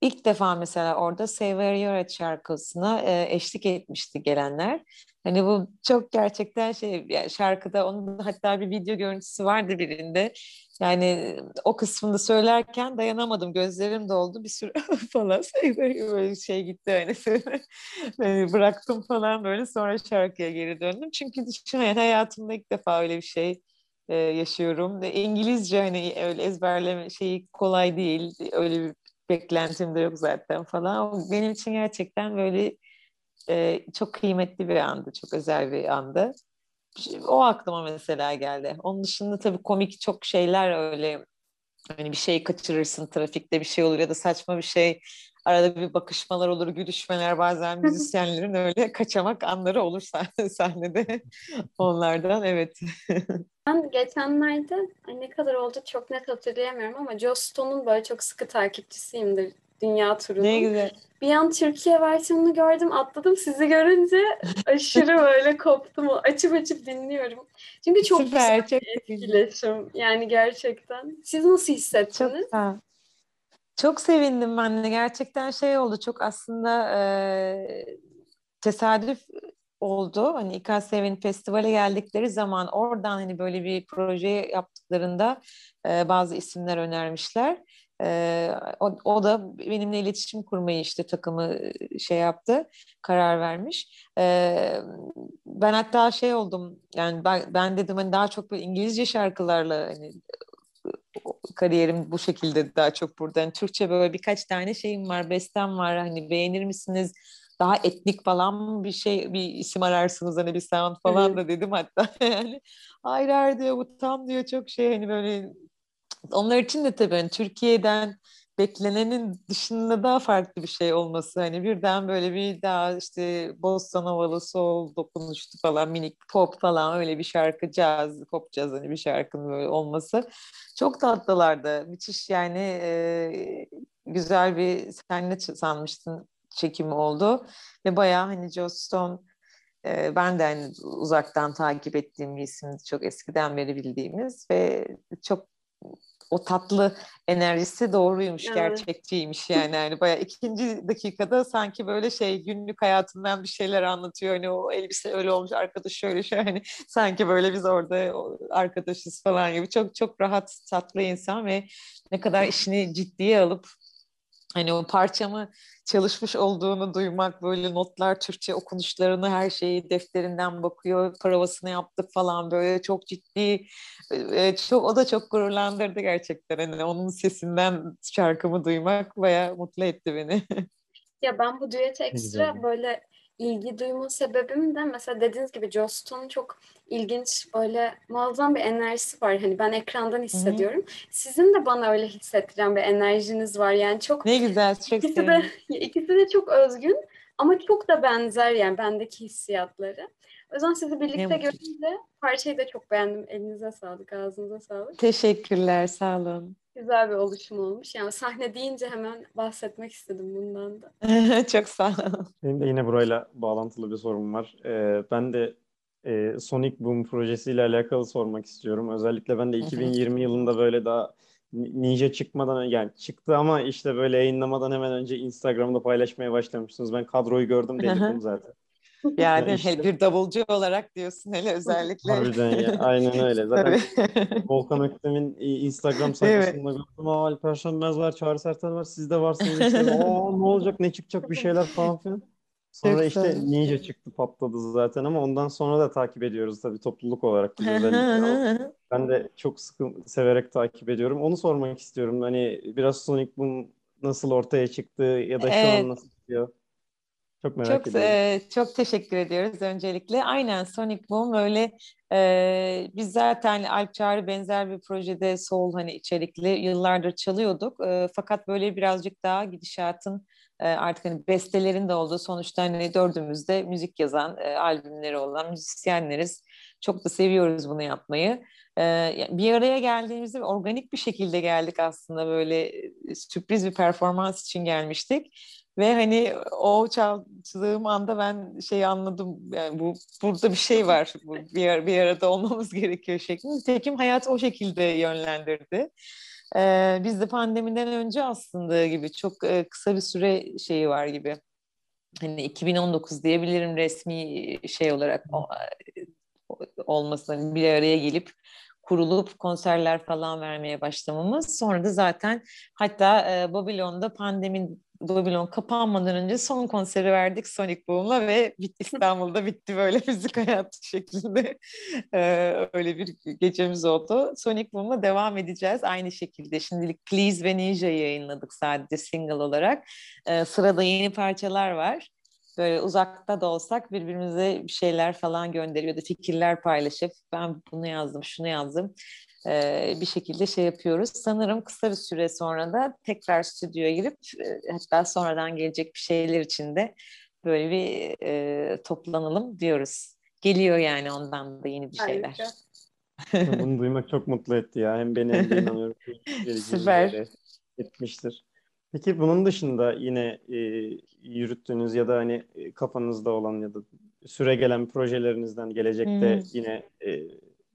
İlk defa mesela orada Save Your şarkısına e, eşlik etmişti gelenler. Hani bu çok gerçekten şey yani şarkıda onun hatta bir video görüntüsü vardı birinde. Yani o kısmını söylerken dayanamadım. Gözlerim doldu bir sürü falan böyle şey gitti hani yani bıraktım falan böyle sonra şarkıya geri döndüm. Çünkü düşün yani hayatımda ilk defa öyle bir şey e, yaşıyorum. İngilizce hani öyle ezberleme şeyi kolay değil. Öyle bir beklentim de yok zaten falan. Benim için gerçekten böyle e, çok kıymetli bir andı, çok özel bir andı. O aklıma mesela geldi. Onun dışında tabii komik çok şeyler öyle hani bir şey kaçırırsın trafikte bir şey olur ya da saçma bir şey arada bir bakışmalar olur, gülüşmeler bazen müzisyenlerin öyle kaçamak anları olur sahnede onlardan evet. ben geçenlerde ne kadar oldu çok net hatırlayamıyorum ama Joe Stone'un böyle çok sıkı takipçisiyimdir dünya turunun. Ne güzel. Bir an Türkiye versiyonunu gördüm, atladım. Sizi görünce aşırı böyle koptum. Açıp açıp dinliyorum. Çünkü çok Süper, güzel çok etkileşim. Yani gerçekten. Siz nasıl hissettiniz? Çok güzel. Çok sevindim ben de. Gerçekten şey oldu. Çok aslında e, tesadüf oldu. Hani İKSV'nin festivale geldikleri zaman oradan hani böyle bir proje yaptıklarında e, bazı isimler önermişler. E, o, o da benimle iletişim kurmayı işte takımı şey yaptı, karar vermiş. E, ben hatta şey oldum yani ben, ben dedim hani daha çok böyle İngilizce şarkılarla hani kariyerim bu şekilde daha çok burada. Yani Türkçe böyle birkaç tane şeyim var, bestem var. Hani beğenir misiniz? Daha etnik falan bir şey bir isim ararsınız hani bir sound falan da dedim hatta yani. Hayır hayır diyor bu tam diyor çok şey hani böyle onlar için de tabii hani Türkiye'den beklenenin dışında daha farklı bir şey olması hani birden böyle bir daha işte bossa novalı soul dokunuştu falan minik pop falan öyle bir şarkı caz pop caz hani bir şarkının böyle olması çok tatlılardı. Müthiş yani e, güzel bir senle sanmıştın çekimi oldu ve bayağı hani Joe Stone e, ben de hani uzaktan takip ettiğim bir isimdi çok eskiden beri bildiğimiz ve çok o tatlı enerjisi doğruymuş, evet. gerçekçiymiş yani. yani bayağı ikinci dakikada sanki böyle şey günlük hayatından bir şeyler anlatıyor. Hani o elbise öyle olmuş, arkadaş şöyle şöyle hani sanki böyle biz orada arkadaşız falan gibi. Çok çok rahat, tatlı insan ve ne kadar işini ciddiye alıp hani o parçamı çalışmış olduğunu duymak böyle notlar Türkçe okunuşlarını her şeyi defterinden bakıyor provasını yaptık falan böyle çok ciddi e, çok o da çok gururlandırdı gerçekten hani onun sesinden şarkımı duymak bayağı mutlu etti beni. ya ben bu düete ekstra böyle ilgi duyma sebebim de mesela dediğiniz gibi Joe Stone'un çok ilginç böyle muazzam bir enerjisi var. Hani ben ekrandan hissediyorum. Hı-hı. Sizin de bana öyle hissettiren bir enerjiniz var. Yani çok Ne güzel, çok ikisi de ikisi de çok özgün ama çok da benzer yani bendeki hissiyatları. O yüzden sizi birlikte görünce parçayı da çok beğendim. Elinize sağlık, ağzınıza sağlık. Teşekkürler, sağ olun. Güzel bir oluşum olmuş. Yani sahne deyince hemen bahsetmek istedim bundan da. çok sağ olun. Benim de yine burayla bağlantılı bir sorum var. Ee, ben de e, Sonic Boom projesiyle alakalı sormak istiyorum. Özellikle ben de 2020 yılında böyle daha Ninja çıkmadan yani çıktı ama işte böyle yayınlamadan hemen önce Instagram'da paylaşmaya başlamışsınız. Ben kadroyu gördüm delirdim zaten. Yani işte, bir davulcu olarak diyorsun hele özellikle. Harbiden ya aynen öyle. Zaten Volkan Öktem'in Instagram sayfasında evet. gördüm. Aa Alper Sönmez var, Çağrı Sertel var, siz de varsınız. Işte. Aa ne olacak, ne çıkacak bir şeyler falan filan. Sonra işte. Ninja çıktı patladı zaten ama ondan sonra da takip ediyoruz tabii topluluk olarak ben de çok sıkı severek takip ediyorum. Onu sormak istiyorum. Hani biraz Sonic Boom nasıl ortaya çıktı ya da şu evet. an nasıl çıkıyor? Çok merak çok, ediyorum. E, çok teşekkür ediyoruz öncelikle. Aynen Sonic Boom öyle e, biz zaten Alp Çağrı benzer bir projede soul hani içerikli yıllardır çalıyorduk. E, fakat böyle birazcık daha gidişatın e, artık hani bestelerin de olduğu sonuçta hani dördümüzde müzik yazan e, albümleri olan müzisyenleriz. Çok da seviyoruz bunu yapmayı. E, bir araya geldiğimizde organik bir şekilde geldik aslında böyle sürpriz bir performans için gelmiştik. Ve hani o çaldığım anda ben şey anladım yani bu burada bir şey var bu bir, bir arada olmamız gerekiyor şeklinde. Tekim hayat o şekilde yönlendirdi. Ee, biz de pandemiden önce aslında gibi çok e, kısa bir süre şeyi var gibi. Hani 2019 diyebilirim resmi şey olarak olmasına bir araya gelip kurulup konserler falan vermeye başlamamız. Sonra da zaten hatta e, Babilon'da pandemin Babylon kapanmadan önce son konseri verdik Sonic Boom'la ve bit İstanbul'da bitti böyle müzik hayatı şeklinde. Ee, öyle bir gecemiz oldu. Sonic Boom'la devam edeceğiz aynı şekilde. Şimdilik Please ve Ninja'yı yayınladık sadece single olarak. Ee, sırada yeni parçalar var. Böyle uzakta da olsak birbirimize bir şeyler falan gönderiyordu. Fikirler paylaşıp ben bunu yazdım, şunu yazdım e, bir şekilde şey yapıyoruz. Sanırım kısa bir süre sonra da tekrar stüdyoya girip e, hatta sonradan gelecek bir şeyler için de böyle bir e, toplanalım diyoruz. Geliyor yani ondan da yeni bir şeyler. Bunu duymak çok mutlu etti ya. Hem beni hem de inanıyorum. Süper. Etmiştir. Peki bunun dışında yine e, yürüttüğünüz ya da hani kafanızda olan ya da süre gelen projelerinizden gelecekte hmm. yine e,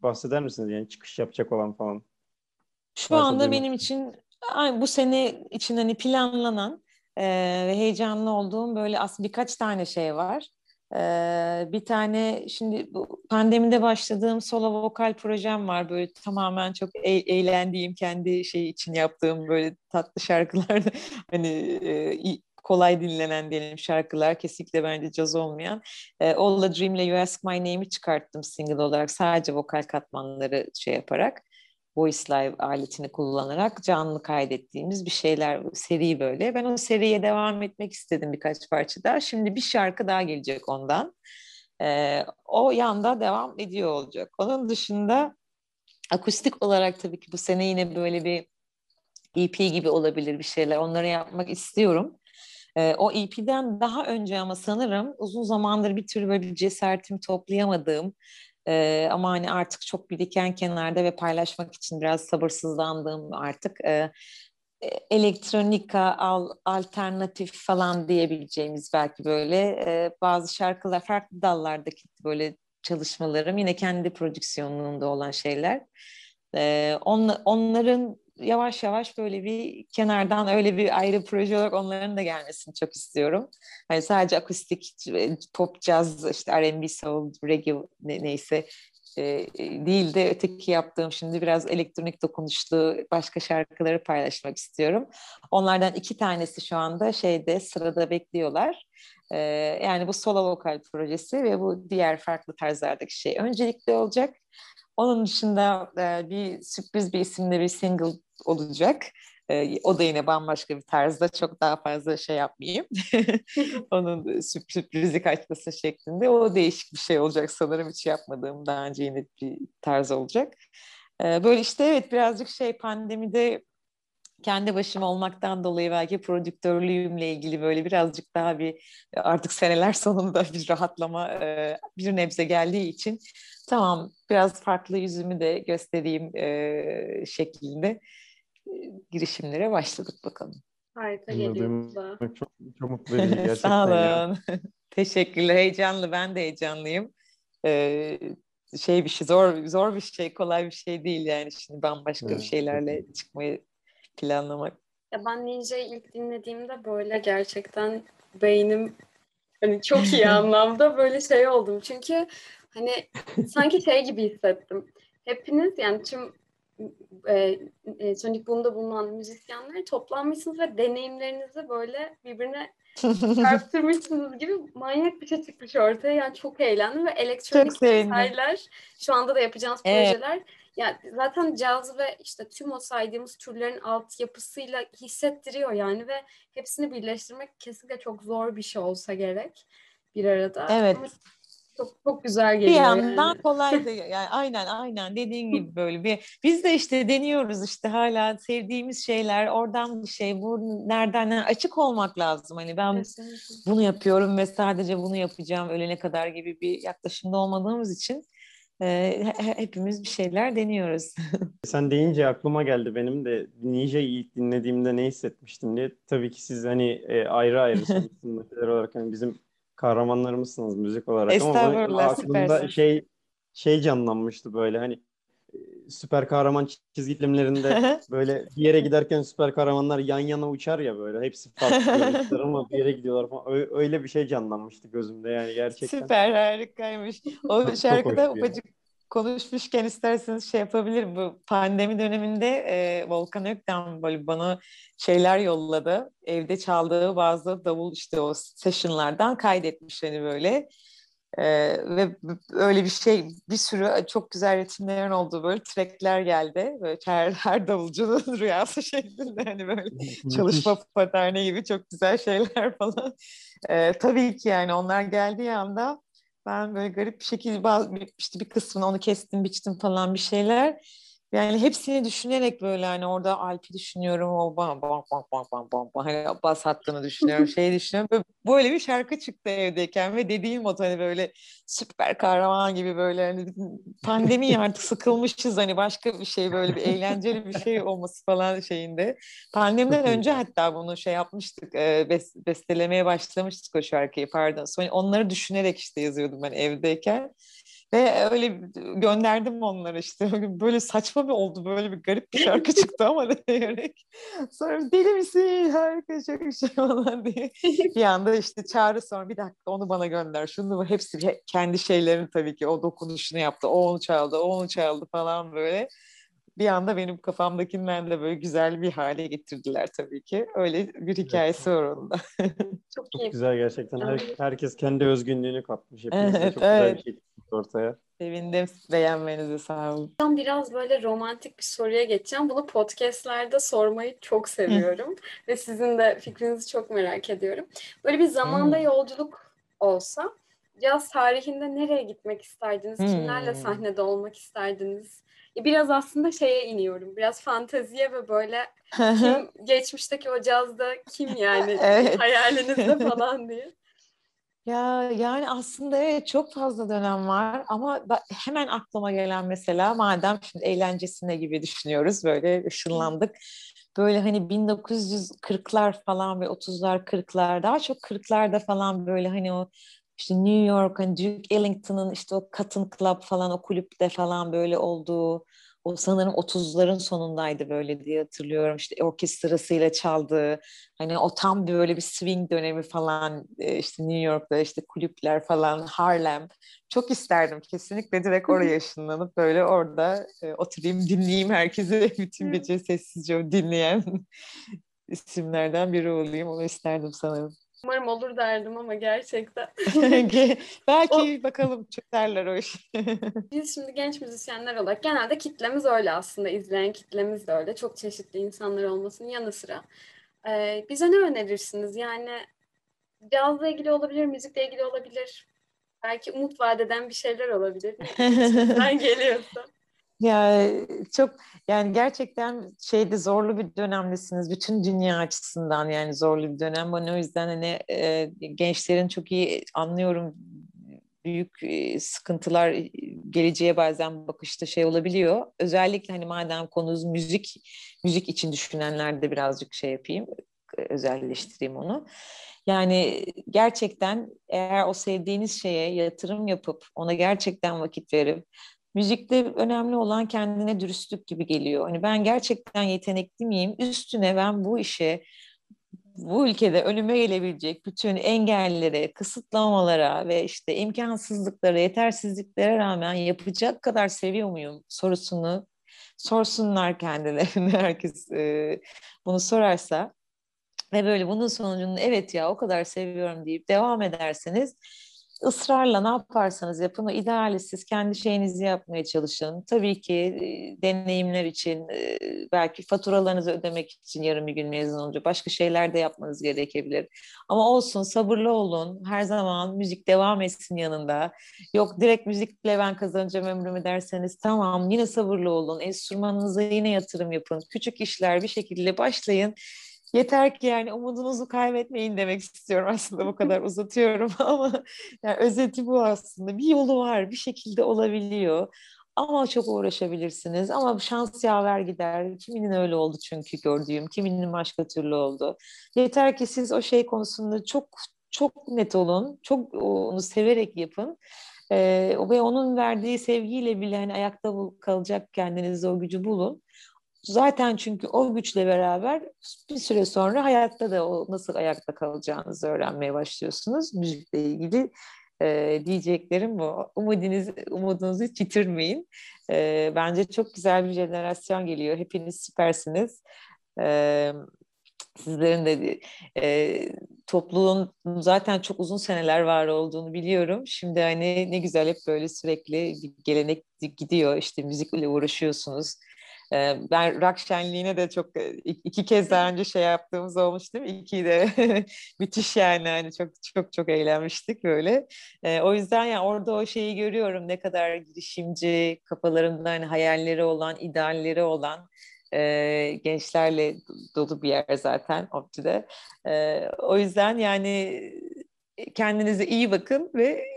bahseder misiniz? Yani çıkış yapacak olan falan. Şu anda benim için bu sene için hani planlanan e, ve heyecanlı olduğum böyle aslında birkaç tane şey var. Ee, bir tane şimdi bu pandemide başladığım solo vokal projem var böyle tamamen çok e- eğlendiğim kendi şey için yaptığım böyle tatlı şarkılar hani e, kolay dinlenen diyelim şarkılar kesinlikle bence caz olmayan. E, All the Dream'le You Ask My Name'i çıkarttım single olarak sadece vokal katmanları şey yaparak. Voice Live aletini kullanarak canlı kaydettiğimiz bir şeyler seri böyle. Ben o seriye devam etmek istedim birkaç parça daha. Şimdi bir şarkı daha gelecek ondan. Ee, o yanda devam ediyor olacak. Onun dışında akustik olarak tabii ki bu sene yine böyle bir EP gibi olabilir bir şeyler. Onları yapmak istiyorum. O EP'den daha önce ama sanırım uzun zamandır bir türlü böyle bir cesaretimi toplayamadığım ama hani artık çok biriken kenarda ve paylaşmak için biraz sabırsızlandığım artık e, elektronika, al, alternatif falan diyebileceğimiz belki böyle bazı şarkılar farklı dallardaki böyle çalışmalarım yine kendi prodüksiyonluğunda olan şeyler. On, onların yavaş yavaş böyle bir kenardan öyle bir ayrı proje olarak onların da gelmesini çok istiyorum. Hani sadece akustik, pop, jazz, işte R&B, soul, reggae ne, neyse e, değil de öteki yaptığım şimdi biraz elektronik dokunuşlu başka şarkıları paylaşmak istiyorum. Onlardan iki tanesi şu anda şeyde sırada bekliyorlar. E, yani bu solo vokal projesi ve bu diğer farklı tarzlardaki şey öncelikli olacak. Onun dışında e, bir sürpriz bir isimle bir single olacak. E, o da yine bambaşka bir tarzda çok daha fazla şey yapmayayım. Onun sürprizi kaçması şeklinde. O değişik bir şey olacak sanırım hiç yapmadığım daha önce yine bir tarz olacak. E, böyle işte evet birazcık şey pandemide kendi başıma olmaktan dolayı belki prodüktörlüğümle ilgili böyle birazcık daha bir artık seneler sonunda bir rahatlama e, bir nebze geldiği için tamam biraz farklı yüzümü de göstereyim e, şeklinde girişimlere başladık bakalım. Harika geliyor. Çok, çok mutlu edici gerçekten. Sağ olun. Teşekkürler. Heyecanlı. Ben de heyecanlıyım. Ee, şey bir şey zor zor bir şey kolay bir şey değil yani şimdi bambaşka evet. bir şeylerle çıkmayı planlamak. Ya ben Ninja'yı ilk dinlediğimde böyle gerçekten beynim Hani çok iyi anlamda böyle şey oldum. Çünkü hani sanki şey gibi hissettim. Hepiniz yani tüm e, e, Sonic Boom'da bulunan müzisyenler toplanmışsınız ve deneyimlerinizi böyle birbirine çarptırmışsınız gibi manyak bir şey çıkmış ortaya. Yani çok eğlendim ve elektronik eserler şu anda da yapacağımız evet. projeler yani zaten caz ve işte tüm o saydığımız türlerin altyapısıyla hissettiriyor yani ve hepsini birleştirmek kesinlikle çok zor bir şey olsa gerek bir arada. Evet. Ama çok çok güzel geliyor. Bir yandan yani. kolay da yani aynen aynen dediğin gibi böyle bir biz de işte deniyoruz işte hala sevdiğimiz şeyler oradan bir şey bu nereden açık olmak lazım hani ben Kesinlikle. bunu yapıyorum ve sadece bunu yapacağım ölene kadar gibi bir yaklaşımda olmadığımız için e, hepimiz bir şeyler deniyoruz. Sen deyince aklıma geldi benim de Ninja'yı ilk dinlediğimde ne hissetmiştim diye. Tabii ki siz hani e, ayrı ayrı sanatçılar olarak hani bizim kahramanlarımızsınız müzik olarak ama aklımda şey şey canlanmıştı böyle hani süper kahraman çizgi filmlerinde böyle bir yere giderken süper kahramanlar yan yana uçar ya böyle hepsi farklı ama bir yere gidiyorlar falan öyle bir şey canlanmıştı gözümde yani gerçekten. Süper harikaymış. O şarkıda ufacık konuşmuşken isterseniz şey yapabilirim. Bu pandemi döneminde e, Volkan Ökten böyle bana şeyler yolladı. Evde çaldığı bazı davul işte o sessionlardan kaydetmiş hani böyle. Ee, ve öyle bir şey bir sürü çok güzel ritimlerin olduğu böyle trackler geldi. Böyle her, her davulcunun rüyası şeklinde hani böyle çalışma paterni gibi çok güzel şeyler falan. Ee, tabii ki yani onlar geldiği anda ben böyle garip bir şekilde bazı, işte bir kısmını onu kestim, biçtim falan bir şeyler. Yani hepsini düşünerek böyle hani orada Alp'i düşünüyorum, o bam bam bam bam bam bam bam hani bas hattını düşünüyorum, şey düşünüyorum. Böyle, böyle bir şarkı çıktı evdeyken ve dediğim o hani böyle süper kahraman gibi böyle hani pandemi artık sıkılmışız hani başka bir şey böyle bir eğlenceli bir şey olması falan şeyinde. Pandemiden önce hatta bunu şey yapmıştık, e, bes, bestelemeye başlamıştık o şarkıyı pardon. Sonra onları düşünerek işte yazıyordum ben evdeyken. Ve öyle gönderdim onlara işte. Böyle saçma bir oldu. Böyle bir garip bir şarkı çıktı ama diyerek. Sonra deli misin? Harika çok bir şey falan diye. Bir anda işte çağrı sonra bir dakika onu bana gönder. Şunu hepsi kendi şeylerini tabii ki o dokunuşunu yaptı. O onu çaldı, o onu çaldı falan böyle bir anda benim kafamdakinden de böyle güzel bir hale getirdiler tabii ki. Öyle bir hikayesi var onda. Çok, çok güzel gerçekten. Her, herkes kendi özgünlüğünü katmış. Hepiniz evet, çok evet. güzel bir şey ortaya. Sevindim beğenmenize sağ olun. Ben biraz böyle romantik bir soruya geçeceğim. Bunu podcastlerde sormayı çok seviyorum. Ve sizin de fikrinizi çok merak ediyorum. Böyle bir zamanda hmm. yolculuk olsa caz tarihinde nereye gitmek isterdiniz? Hmm. Kimlerle sahnede olmak isterdiniz? biraz aslında şeye iniyorum. Biraz fanteziye ve böyle kim geçmişteki o cazda kim yani evet. hayalinizde falan diye. Ya yani aslında evet çok fazla dönem var ama hemen aklıma gelen mesela madem şimdi eğlencesine gibi düşünüyoruz böyle ışınlandık. Böyle hani 1940'lar falan ve 30'lar 40'lar daha çok 40'larda falan böyle hani o işte New York, hani Duke Ellington'ın işte o Cotton Club falan o kulüpte falan böyle olduğu o sanırım 30'ların sonundaydı böyle diye hatırlıyorum. İşte orkestrasıyla çaldığı hani o tam böyle bir swing dönemi falan e, işte New York'ta işte kulüpler falan Harlem. Çok isterdim kesinlikle direkt oraya ışınlanıp böyle orada e, oturayım dinleyeyim herkese bütün gece sessizce dinleyen isimlerden biri olayım. Onu isterdim sanırım. Umarım olur derdim ama gerçekten. Belki o... bakalım çözerler o işi. Biz şimdi genç müzisyenler olarak genelde kitlemiz öyle aslında. izleyen kitlemiz de öyle. Çok çeşitli insanlar olmasının yanı sıra. Ee, bize ne önerirsiniz? Yani cazla ilgili olabilir, müzikle ilgili olabilir. Belki umut vadeden bir şeyler olabilir. Ben geliyorsa. Ya çok yani gerçekten şeyde zorlu bir dönemdesiniz bütün dünya açısından yani zorlu bir dönem. Ben o yüzden hani e, gençlerin çok iyi anlıyorum büyük sıkıntılar geleceğe bazen bakışta şey olabiliyor. Özellikle hani madem konumuz müzik, müzik için düşünenler de birazcık şey yapayım, özelleştireyim onu. Yani gerçekten eğer o sevdiğiniz şeye yatırım yapıp ona gerçekten vakit verip müzikte önemli olan kendine dürüstlük gibi geliyor. Hani ben gerçekten yetenekli miyim? Üstüne ben bu işe bu ülkede önüme gelebilecek bütün engellere, kısıtlamalara ve işte imkansızlıklara, yetersizliklere rağmen yapacak kadar seviyor muyum sorusunu sorsunlar kendilerine. Herkes e, bunu sorarsa ve böyle bunun sonucunda evet ya o kadar seviyorum deyip devam ederseniz ısrarla ne yaparsanız yapın o ideali siz kendi şeyinizi yapmaya çalışın. Tabii ki e, deneyimler için e, belki faturalarınızı ödemek için yarın bir gün mezun olunca başka şeyler de yapmanız gerekebilir. Ama olsun sabırlı olun. Her zaman müzik devam etsin yanında. Yok direkt müzikle ben kazanacağım ömrümü derseniz tamam yine sabırlı olun. Enstrümanınıza yine yatırım yapın. Küçük işler bir şekilde başlayın Yeter ki yani umudunuzu kaybetmeyin demek istiyorum aslında bu kadar uzatıyorum ama yani özeti bu aslında. Bir yolu var, bir şekilde olabiliyor. Ama çok uğraşabilirsiniz. Ama şans yaver gider. Kiminin öyle oldu çünkü gördüğüm, kiminin başka türlü oldu. Yeter ki siz o şey konusunda çok çok net olun. Çok onu severek yapın. Ee, ve onun verdiği sevgiyle bile hani ayakta kalacak kendinize o gücü bulun. Zaten çünkü o güçle beraber bir süre sonra hayatta da o nasıl ayakta kalacağınızı öğrenmeye başlıyorsunuz. Müzikle ilgili e, diyeceklerim bu. Umudunuz, umudunuzu hiç yitirmeyin. E, bence çok güzel bir jenerasyon geliyor. Hepiniz süpersiniz. E, sizlerin de e, topluluğun zaten çok uzun seneler var olduğunu biliyorum. Şimdi hani ne güzel hep böyle sürekli bir gelenek gidiyor. İşte müzikle uğraşıyorsunuz. Ee, ben rock şenliğine de çok e, iki kez daha önce şey yaptığımız olmuştu. İki de müthiş yani hani çok çok çok eğlenmiştik böyle. Ee, o yüzden yani orada o şeyi görüyorum ne kadar girişimci, kafalarında hani hayalleri olan, idealleri olan e, gençlerle dolu bir yer zaten ODTÜ'de. E, o yüzden yani kendinize iyi bakın ve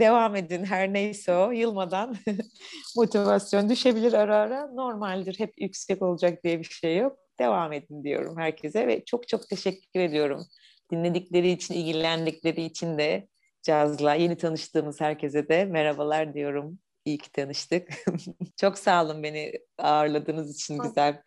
devam edin her neyse o yılmadan motivasyon düşebilir ara ara. Normaldir hep yüksek olacak diye bir şey yok. Devam edin diyorum herkese ve çok çok teşekkür ediyorum. Dinledikleri için ilgilendikleri için de cazla yeni tanıştığımız herkese de merhabalar diyorum. İyi ki tanıştık. Çok sağ olun beni ağırladığınız için güzel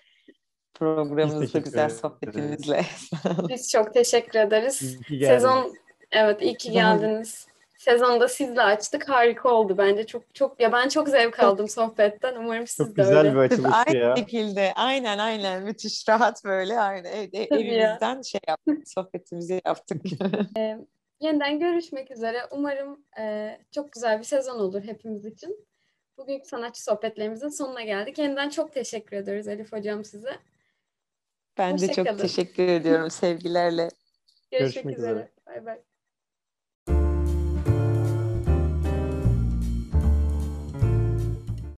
programınızda güzel sohbetinizle. Biz çok teşekkür ederiz. Sezon evet iyi ki geldiniz sezonda sizle açtık. Harika oldu bence. Çok çok ya ben çok zevk aldım sohbetten. Umarım siz çok de güzel öyle. bir açılıştı ya. Aynı şekilde. Aynen aynen. Müthiş rahat böyle. Aynen. Ev, evimizden ya. şey yaptık. Sohbetimizi yaptık. ee, yeniden görüşmek üzere. Umarım e, çok güzel bir sezon olur hepimiz için. Bugünkü sanatçı sohbetlerimizin sonuna geldik. Yeniden çok teşekkür ederiz Elif Hocam size. Ben Hoşça de çok kalın. teşekkür ediyorum sevgilerle. Görüşmek, Görüşmek üzere. Bay bay.